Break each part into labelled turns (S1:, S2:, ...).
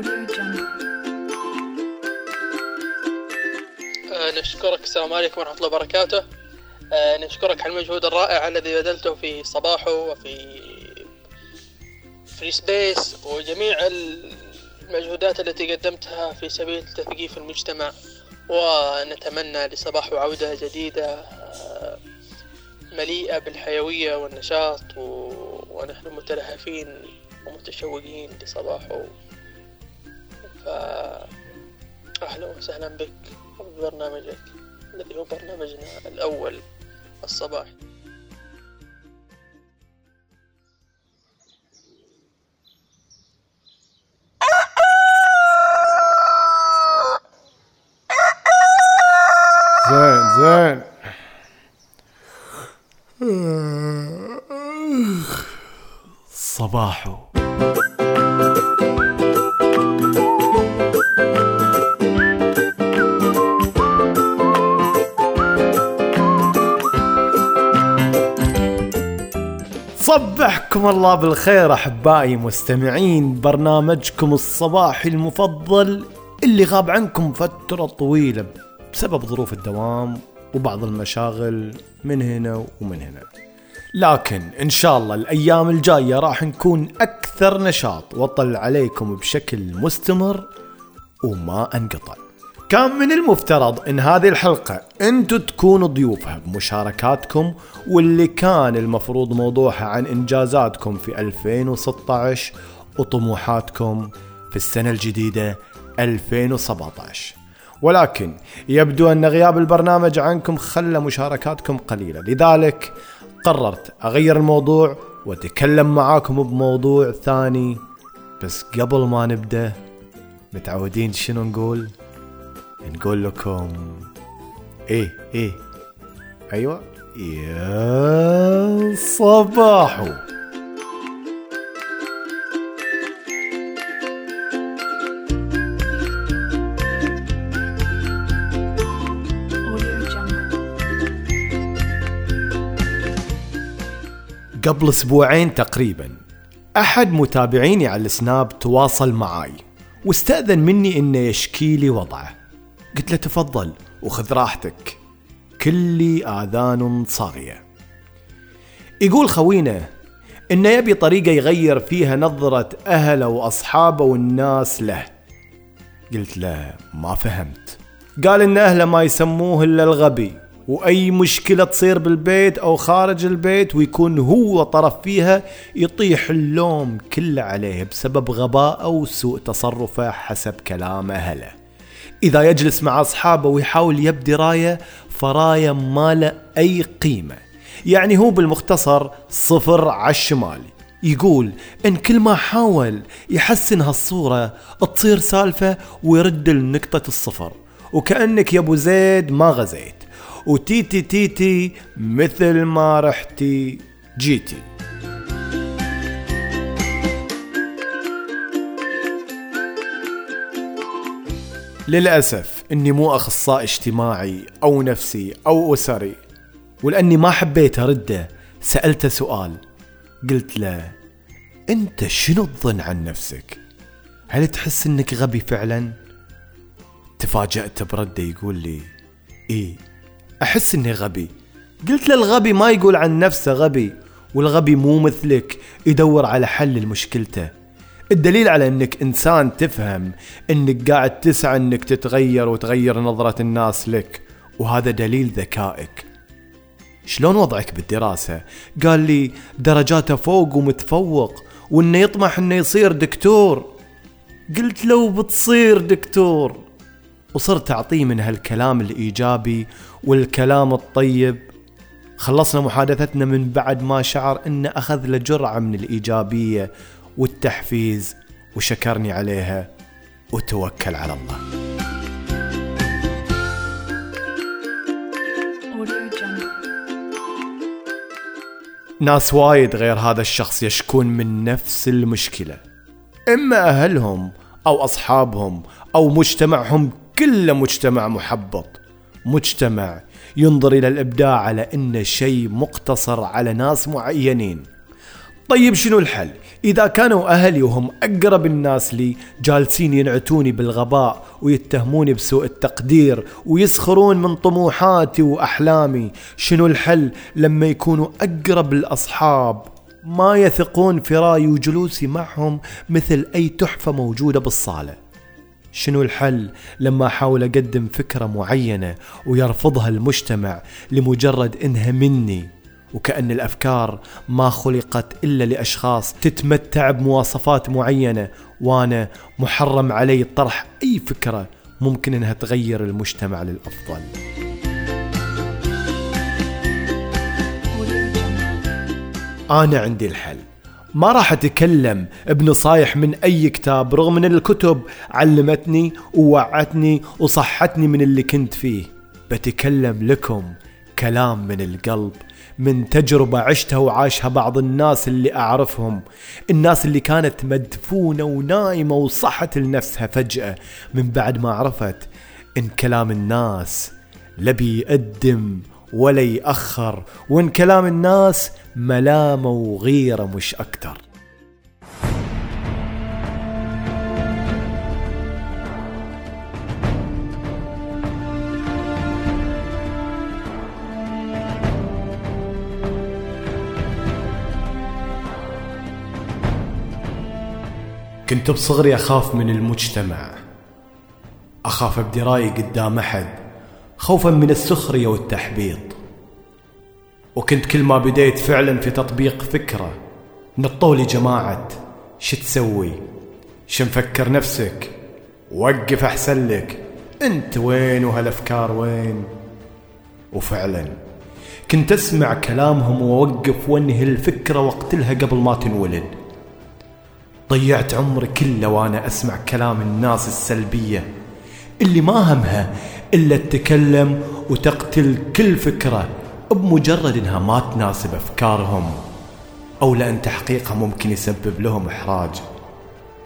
S1: آه، نشكرك. السلام عليكم ورحمة الله وبركاته. آه، نشكرك على المجهود الرائع الذي بذلته في صباحه وفي Free Space وجميع المجهودات التي قدمتها في سبيل تثقيف المجتمع. ونتمنى لصباح عودة جديدة آه، مليئة بالحيوية والنشاط. ونحن متلهفين ومتشوقين لصباحه. فأهلا وسهلا بك ببرنامجك الذي هو برنامجنا الأول الصباحي
S2: زين زين. صباحو. صبحكم الله بالخير أحبائي مستمعين برنامجكم الصباحي المفضل اللي غاب عنكم فترة طويلة بسبب ظروف الدوام وبعض المشاغل من هنا ومن هنا. لكن إن شاء الله الأيام الجاية راح نكون أكثر نشاط وأطل عليكم بشكل مستمر وما أنقطع. كان من المفترض إن هذه الحلقة أنتو تكونوا ضيوفها بمشاركاتكم واللي كان المفروض موضوعها عن إنجازاتكم في 2016 وطموحاتكم في السنة الجديدة 2017 ولكن يبدو أن غياب البرنامج عنكم خلى مشاركاتكم قليلة. لذلك قررت أغير الموضوع وأتكلم معاكم بموضوع ثاني. بس قبل ما نبدأ متعودين شنو نقول؟ نقول لكم إيه إيه. أيوه. يا صباحو. قبل أسبوعين تقريبا أحد متابعيني على السناب تواصل معاي واستأذن مني إنه يشكي لي وضعه. قلت له تفضل وخذ راحتك. كلي آذان صاغية. يقول خوينا إنه يبي طريقة يغير فيها نظرة أهله وأصحابه والناس له. قلت له ما فهمت. قال إن أهله ما يسموه إلا الغبي وأي مشكلة تصير بالبيت أو خارج البيت ويكون هو طرف فيها يطيح اللوم كله عليه بسبب غباءه وسوء تصرفه حسب كلام أهله. إذا يجلس مع أصحابه ويحاول يبدي راية فراية ما له أي قيمة. يعني هو بالمختصر صفر على الشمال. يقول إن كل ما حاول يحسن هالصورة تصير سالفة ويرد لنقطة الصفر. وكأنك يا أبو زيد ما غزيت. وتيتي تيتي مثل ما رحتي جيتي. للأسف إني مو أخصائي اجتماعي أو نفسي أو أسري ولأني ما حبيت أرده سألته سؤال قلت له أنت شنو تظن عن نفسك؟ هل تحس إنك غبي فعلا؟ تفاجأت برده يقول لي إيه أحس إني غبي قلت له الغبي ما يقول عن نفسه غبي والغبي مو مثلك يدور على حل لمشكلته الدليل على إنك إنسان تفهم إنك قاعد تسعى إنك تتغير وتغير نظرة الناس لك وهذا دليل ذكائك. شلون وضعك بالدراسة؟ قال لي درجاته فوق ومتفوق وإنه يطمح إنه يصير دكتور. قلت لو بتصير دكتور. وصرت أعطيه من هالكلام الإيجابي والكلام الطيب. خلصنا محادثتنا من بعد ما شعر إنه أخذ له جرعة من الإيجابية والتحفيز وشكرني عليها وتوكل على الله. ناس وايد غير هذا الشخص يشكون من نفس المشكلة. إما أهلهم أو أصحابهم أو مجتمعهم كله مجتمع محبط. مجتمع ينظر إلى الإبداع على انه شيء مقتصر على ناس معينين. طيب شنو الحل؟ إذا كانوا أهلي وهم أقرب الناس لي جالسين ينعتوني بالغباء ويتهموني بسوء التقدير ويسخرون من طموحاتي وأحلامي شنو الحل؟ لما يكونوا أقرب الأصحاب ما يثقون في رايي وجلوسي معهم مثل أي تحفة موجودة بالصالة. شنو الحل؟ لما أحاول أقدم فكرة معينة ويرفضها المجتمع لمجرد إنها مني. وكأن الأفكار ما خلقت إلا لأشخاص تتمتع بمواصفات معينة وأنا محرم علي طرح أي فكرة ممكن أنها تغير المجتمع للأفضل. أنا عندي الحل. ما راح أتكلم بنصايح من أي كتاب رغم أن الكتب علمتني ووعتني وصحتني من اللي كنت فيه. بتكلم لكم كلام من القلب. من تجربة عشتها وعاشها بعض الناس اللي أعرفهم. الناس اللي كانت مدفونة ونايمة وصحت لنفسها فجأة من بعد ما عرفت إن كلام الناس لا بيقدم ولا يأخر وإن كلام الناس ملامة وغيرة مش أكتر. كنت بصغري أخاف من المجتمع. أخاف أبدي رأيي قدام أحد خوفا من السخرية والتحبيط. وكنت كل ما بديت فعلا في تطبيق فكرة. نطولي جماعة شو تسوي؟ شو مفكر نفسك؟ وقف أحسن لك. أنت وين؟ وهالأفكار وين؟ وفعلا كنت أسمع كلامهم وأوقف وأنهي الفكرة وأقتلها قبل ما تنولد. ضيعت عمري كله وأنا أسمع كلام الناس السلبية. اللي ما همها إلا تتكلم وتقتل كل فكرة بمجرد إنها ما تناسب أفكارهم. أو لأن تحقيقها ممكن يسبب لهم إحراج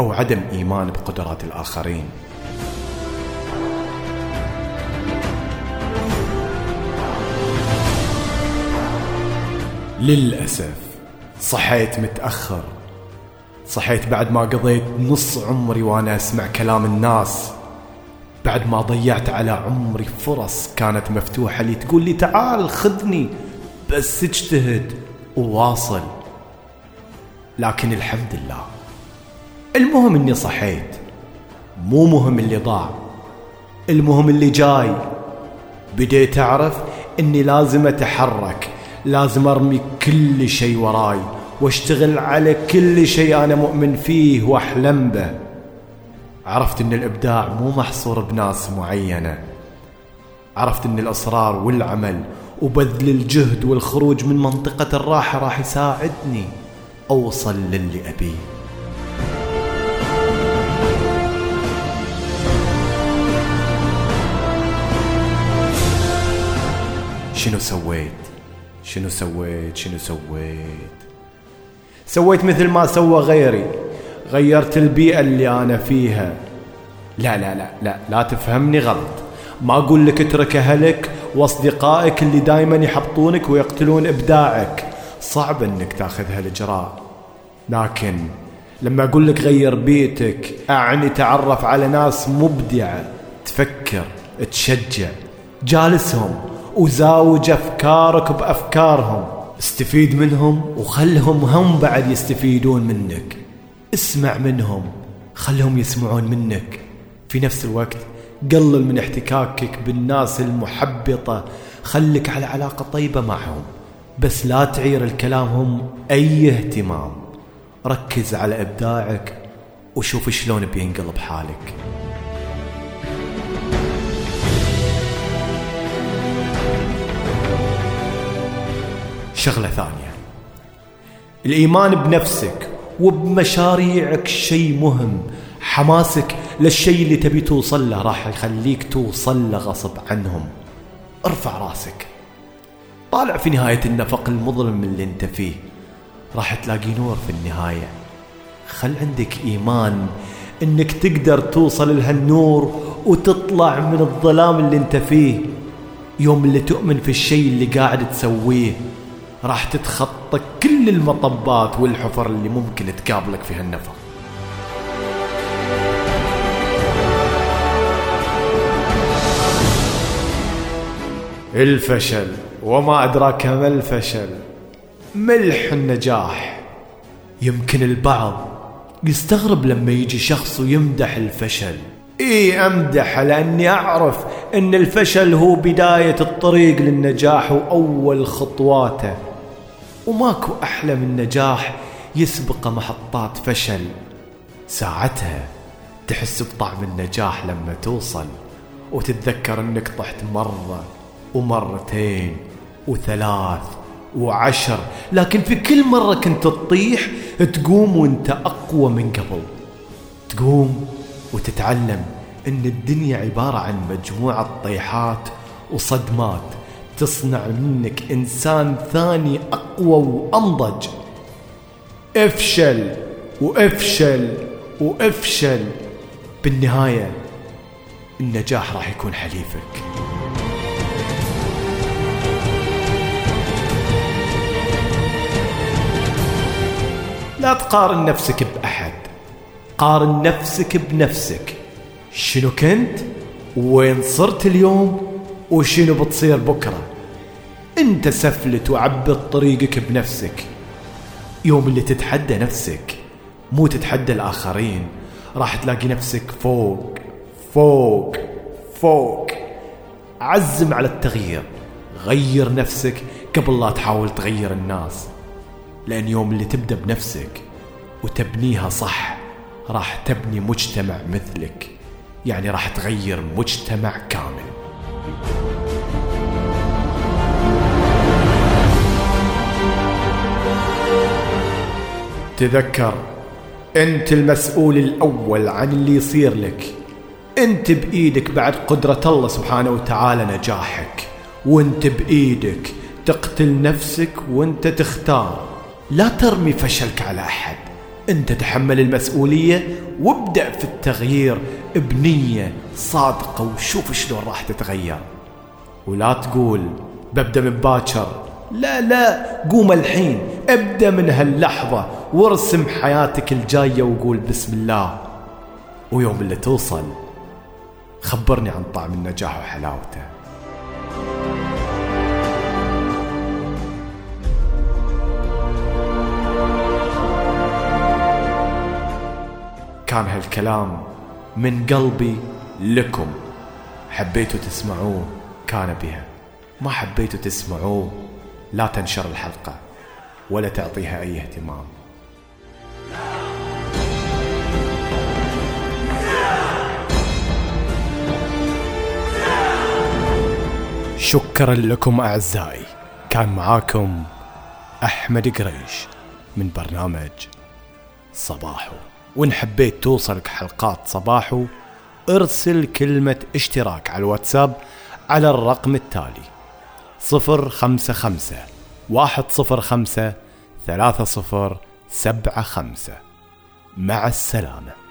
S2: أو عدم إيمان بقدرات الآخرين. للأسف صحيت متأخر. صحيت بعد ما قضيت نص عمري وأنا أسمع كلام الناس. بعد ما ضيعت على عمري فرص كانت مفتوحة لي تقول لي تعال خذني بس اجتهد وواصل. لكن الحمد لله. المهم إني صحيت. مو مهم اللي ضاع. المهم اللي جاي. بديت أعرف إني لازم أتحرك لازم أرمي كل شيء وراي. واشتغل على كل شيء أنا مؤمن فيه وأحلم به. عرفت إن الإبداع مو محصور بناس معينة. عرفت إن الاصرار والعمل وبذل الجهد والخروج من منطقة الراحة راح يساعدني أوصل للي أبيه. شنو سويت؟ شنو سويت؟ شنو سويت؟ سويت مثل ما سوى غيري. غيرت البيئة اللي أنا فيها. لا لا لا لا لا تفهمني غلط. ما أقول لك اترك أهلك وأصدقائك اللي دايما يحبطونك ويقتلون إبداعك. صعب أنك تأخذ هالإجراء. لكن لما أقول لك غير بيتك أعني تعرف على ناس مبدعة تفكر تشجع جالسهم وزاوج أفكارك بأفكارهم. استفيد منهم وخلهم هم بعد يستفيدون منك. اسمع منهم خلهم يسمعون منك. في نفس الوقت قلل من احتكاكك بالناس المحبطة خلك على علاقة طيبة معهم. بس لا تعير الكلامهم أي اهتمام. ركز على إبداعك وشوف شلون بينقلب حالك. شغلة ثانية. الإيمان بنفسك وبمشاريعك شيء مهم. حماسك للشيء اللي تبي توصل له راح يخليك توصل له غصب عنهم. ارفع راسك. طالع في نهاية النفق المظلم اللي انت فيه. راح تلاقي نور في النهاية. خل عندك إيمان إنك تقدر توصل لهالنور وتطلع من الظلام اللي انت فيه. يوم اللي تؤمن في الشيء اللي قاعد تسويه. راح تتخطى كل المطبات والحفر اللي ممكن تقابلك في هالنفق الفشل وما أدراك ما الفشل. ملح النجاح. يمكن البعض يستغرب لما يجي شخص ويمدح الفشل. اي امدح لأني أعرف إن الفشل هو بداية الطريق للنجاح وأول خطواته. وماكو أحلى من نجاح يسبق محطات فشل. ساعتها تحس بطعم النجاح لما توصل وتتذكر إنك طحت مرة ومرتين وثلاث وعشر. لكن في كل مرة كنت تطيح تقوم وأنت أقوى من قبل. تقوم وتتعلم إن الدنيا عبارة عن مجموعة طيحات وصدمات. تصنع منك إنسان ثاني أقوى وأنضج. افشل وافشل وافشل. بالنهاية النجاح راح يكون حليفك. لا تقارن نفسك بأحد. قارن نفسك بنفسك. شنو كنت؟ وين صرت اليوم؟ وشنو بتصير بكرة؟ انت سفلت وعبد طريقك بنفسك. يوم اللي تتحدى نفسك مو تتحدى الآخرين راح تلاقي نفسك فوق فوق فوق. عزم على التغيير. غير نفسك قبل لا تحاول تغير الناس. لأن يوم اللي تبدأ بنفسك وتبنيها صح راح تبني مجتمع مثلك. يعني راح تغير مجتمع كامل. تذكر أنت المسؤول الأول عن اللي يصير لك. أنت بإيدك بعد قدرة الله سبحانه وتعالى نجاحك. وأنت بإيدك تقتل نفسك وأنت تختار. لا ترمي فشلك على أحد. أنت تحمل المسؤولية وابدأ في التغيير بنية صادقة وشوف شلون راح تتغير. ولا تقول ببدأ من باكر. لا لا قوم الحين ابدأ من هاللحظة. وارسم حياتك الجاية وقول بسم الله. ويوم اللي توصل خبرني عن طعم النجاح وحلاوته. كان هالكلام من قلبي لكم. حبيتوا تسمعوه؟ كان بها. ما حبيتوا تسمعوه؟ لا تنشر الحلقة ولا تعطيها أي اهتمام. شكرا لكم أعزائي. كان معاكم أحمد قريش من برنامج صباحو. وإن حبيت توصلك حلقات صباحو ارسل كلمة اشتراك على الواتساب على الرقم التالي صفر خمسة خمسة واحد صفر خمسة ثلاثة صفر سبعة خمسة. مع السلامة.